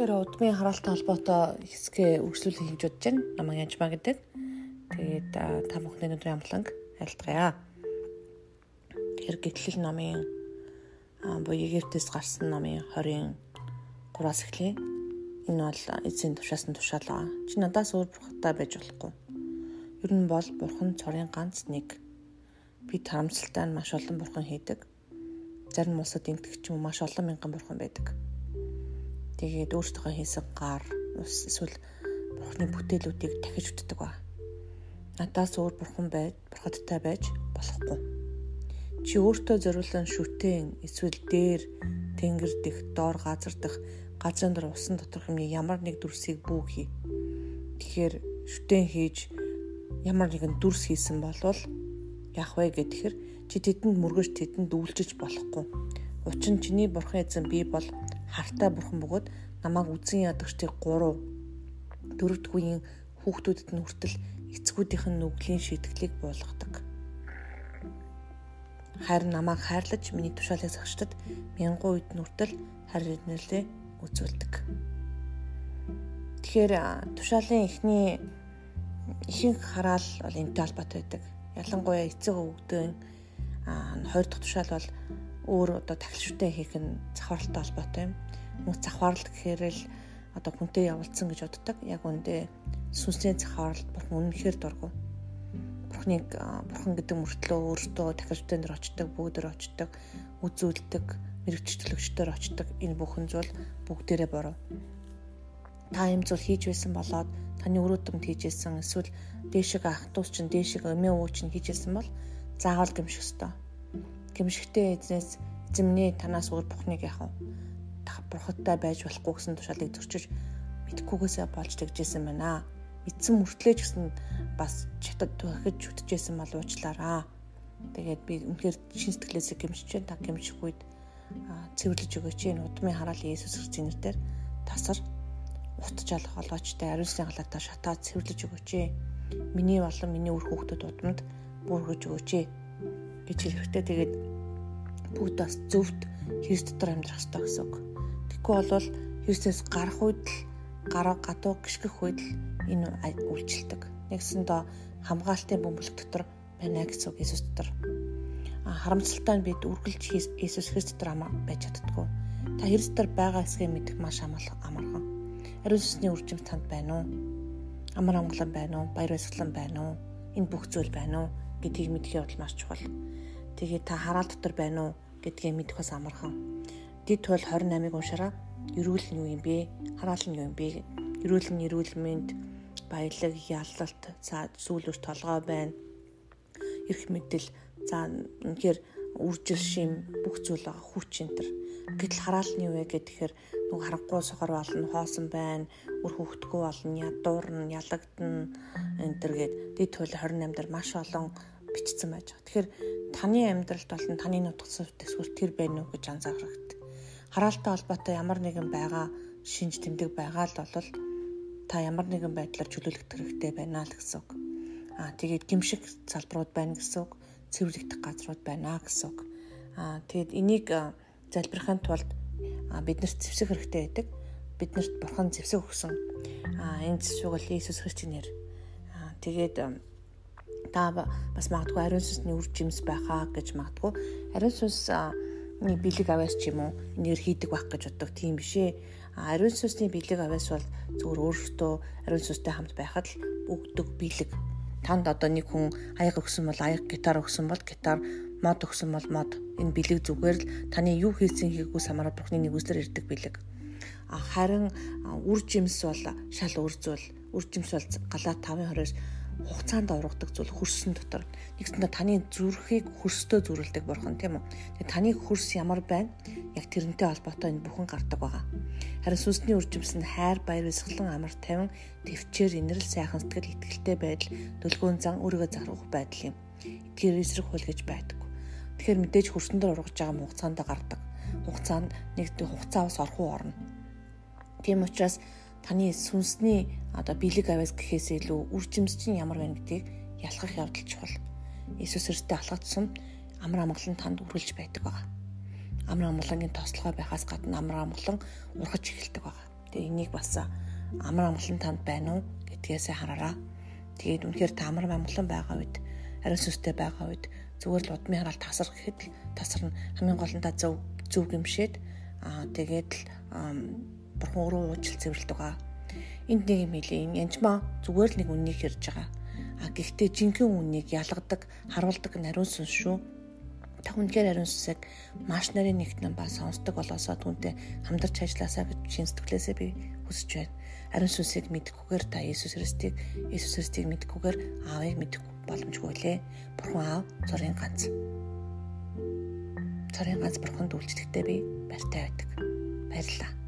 Тэгэхээр удмын хараалтай холбоотой хэсгээ үргэлжлүүлэх хийж бодож байна. Намаг янжмаа гэдэг. Тэгээд та бүхний өдрийн амланг айлтгая. Тэгэхээр гэтлэл номын буюу Египтээс гарсан номын 20-ын 3-аас эхлэе. Энэ бол эзэн тушаас нь тушаал байгаа. Чи надаас өөр бурхтай байж болохгүй. Ер нь бол бурхан цорын ганц нэг. Би тарамсалтай нь маш олон бурхан хийдэг. Зарим улсад ч юм маш олон мянган бурхан байдаг Тэгээд өөртөө хийсэн гар ус эсвэл бурхны бүтээлүүдийг дахиж үтдэг ба. Надаас өөр бурхан байж, бурхадтай байж болохгүй. Чи өөртөө зориулсан шүтэн эсвэл дээр тэнгэр дэх доор газар дэх газрын дор усан доторх юмны ямар нэг дүрсийг бүү хий. Тэгэхээр шүтэн хийж ямар нэгэн дүрс хийсэн болвол яах вэ гэхээр чи тэдэнд мөргөж тэдэнд үйлчилж болохгүй. Учир нь чиний бурхан эзэн би бол хартай бурхан бөгөөд намайг үзэн ядагчдыг 3 дөрөвдүгüүийн хүүхдүүдэд нь хүртэл эцгүүдийнх нь нүглийн шийтгэлийг буулгадаг. Харин намайг хайрлаж миний тушаалыг сагчдад мянган үед нүртэл харь ирнэлээ үзүүлдэг. Тэгэхээр тушаалын эхний ихэнх хараал бол энтэй холбоотой байдаг. Ялангуяа эцэг өвгдөн хоёр дахь тушаал бол өөр одоо тахилшгүй хийх нь завхаралтай холбоотой юм. Мөн завхаралт гэхээр л одоо хүнтэй явуулсан гэж боддог. Яг үндэ сүнсний завхаралт бурхан үнэхээр дургу. Бурхныг бурхан гэдэг мөртлөө өөртөө тахилшгүй дээр очдог, бүгдээр очдог, үзүүлдэг, мэрэгчлэгчдөр очдог. Энэ бүхэн зүйл бүгдээрээ буруу. Та юм зүйл хийж байсан болоод таны өрөөдөмд хийжсэн эсвэл дээшиг ах トゥ ус чинь дээшиг өмөө уу чинь хийжсэн бол заавал гэмших ёстой гимшигтэй эзнээс эзэмний танаас өөр бухныг яах вэ? Бурхадтай байж болохгүй гэсэн тушаалыг зөрчиж мэдхгүйгээсээ болж тэгжсэн байна. Мэдсэн мөртлөө ч гэсэн бас чатад төхөж үтжсэн бол уучлаараа. Тэгээд би үнэхээр шин сэтгэлээсээ гимшиж та гимших үед цэвэрлэж өгөөч. Энэ удмын хараал Иесус Христосийн нэрээр тасар утж алах олоочтой ариусны халаатаа шатаад цэвэрлэж өгөөч. Миний болон миний үр хүүхдүүд удамд бүргэж өгөөч гэж хэлэхдээ тэгээд бүгд бас зөвхт Христ дотор амьдрах ёстой гэсэн үг. Тэгэхгүй болвол Христос гарах үед л гараа гадуу гიშгэх үед л энэ үйлчлдэг. Нэгсэндээ хамгаалтын бөмбөлөг дотор байна гэсэн үг Иесус дотор. А харамсалтай нь бид үргэлж Иесус Христ дотор байж чаддгүй. Та Христ дотор байгаа эсгээ мэдэх маш амархан. Ариун сүнсний үржим танд байна уу? Амар амгалан байна уу? Баяр баясгалан байна уу? Энэ бүх зүйл байна уу? гэдгийг мэдэх явдал маш чухал. Тэгээд та хараал дотор байна уу гэдгийг мэдэх бас амархан. Дид тул 28-ыг уншаараа. Эрүүл нь юу юм бэ? Хараал нь юу юм бэ? Эрүүл нь эрүүл мэнд, баялаг, ялалт, за сүүлүр толгой байна. Ирэх мэдэл, за үнэхээр үржил шим бүх зүйл байгаа хүч энэ төр. Гэтэл хараал нь юу вэ гэхээр нөгөө харахгүй сохор болно, хоосон байна, үр хөвгтгөө болно, ядуурна, ялагдана энэ төр гээд дид тул 28 дээр маш олон бичсэн байж байгаа. Тэгэхээр таны амьдралд болон таны нутгсан төсвөр тэр байна уу гэж анзаарах хэрэгтэй. Хараалтай холбоотой ямар нэгэн байгаа шинж тэмдэг байгаа л бол та ямар нэгэн байдлаар чөлөөлөх хэрэгтэй байна л гэсэн үг. Аа тэгээд гимшиг салбарууд байна гэсэн үг. Цэвэрлэгдэх газрууд байна гэсэн үг. Аа тэгээд энийг залбирахын тулд биднэрт зэвсэг хэрэгтэй байдаг. Биднэрт бурхан зэвсэг өгсөн. Аа энэ зэвсэг бол Иесус Христосийн нэр. Аа тэгээд та бас магадгүй ариун сүнсний үр жимс байхаа гэж магадгүй. Ариун сүнсний бэлэг аваас ч юм уу энээр хийдэг байх гэж боддог. Тийм биш ээ ариун сүнсний бэлэг аваас бол зөвхөн өөртөө ариун сүнстэй хамт байхад л өгдөг бэлэг. Танд одоо нэг хүн аяг өгсөн бол аяг гитар өгсөн бол гитар мод өгсөн бол мод. Энэ бэлэг зүгээр л таны юу хийсэн хийггүй самараа бурхны нэгүслэр ирдэг бэлэг харин үр жимс бол шал үр зүйл үр жимс бол галаа 5:20-оос хугацаанд ургадаг зүйл хөрсөн дотор нэгсэндээ таны зүрхийг хөрстөө зүрэлдэг бурхан тийм үү. Тэгээ таны хөрс ямар байна? Яг тэрнтэй холбоотой энэ бүхэн гардаг байгаа. Харин сүнсний үржимс нь хайр, баяр, баясгалан, амар тайван, төвчээр, инэрл, сайхан сэтгэл, ихтгэлтэй байдал, төлгөөн зан өөрийгөө зарах байдал юм. Эдгээр эсрэг хул гэж байдаг. Тэгэхээр мэдээж хөрсөндөө ургаж байгаа хугацаанд гардаг. Хугацаанд нэг хугацаа бас орхуу орно. Тийм учраас таны сүнсний одоо бэлэг аваас гэхээс илүү үржимс чинь ямар байна гэдгийг ялхах явдал чухал. Иесус Христтэй алхагдсан амар амгалан танд үргэлж байдаг байгаа. Амар амгалангийн тослогоо байхаас гадна амар амгалан ургаж эхэлдэг байгаа. Тэгээ энийг бас амар амгалан танд байна уу гэдгээсээ хараараа. Тэгээд үнэхээр та амар амгалан байгаа үед ариун сүнстэй байгаа үед зүгээр л удмын хараал тасар гэхэд л тасарна хамгийн гол нь та зөв зөв гимшээд аа тэгээд л бурхан өөрөө уучлал цэвэрлдэг байгаа. Энд нэг юм хэлээ. Энэ янчмаа зүгээр л нэг үннийг хэрж байгаа. А гэхдээ жинхэнэ үннийг ялгадаг, харуулдаг нариун сүнс шүү. Та үнээр ариун сүнсийг маш нарийн нэгтэн ба сонсдог болоосоо түүнтэй хамдарч ажилласаа гэж чин сэтгэлээсээ би хүсэж байна. Ариун сүнсийг мэдхгүйгээр та Иесус Христийг Иесус Христийг мэдхгүйгээр аавыг мэдэхгүй боломжгүй лээ. Бурхан аав цорын ганц. Цорын ганц бурханд үйлчлэхдээ би баяртай байдаг. Баярлалаа.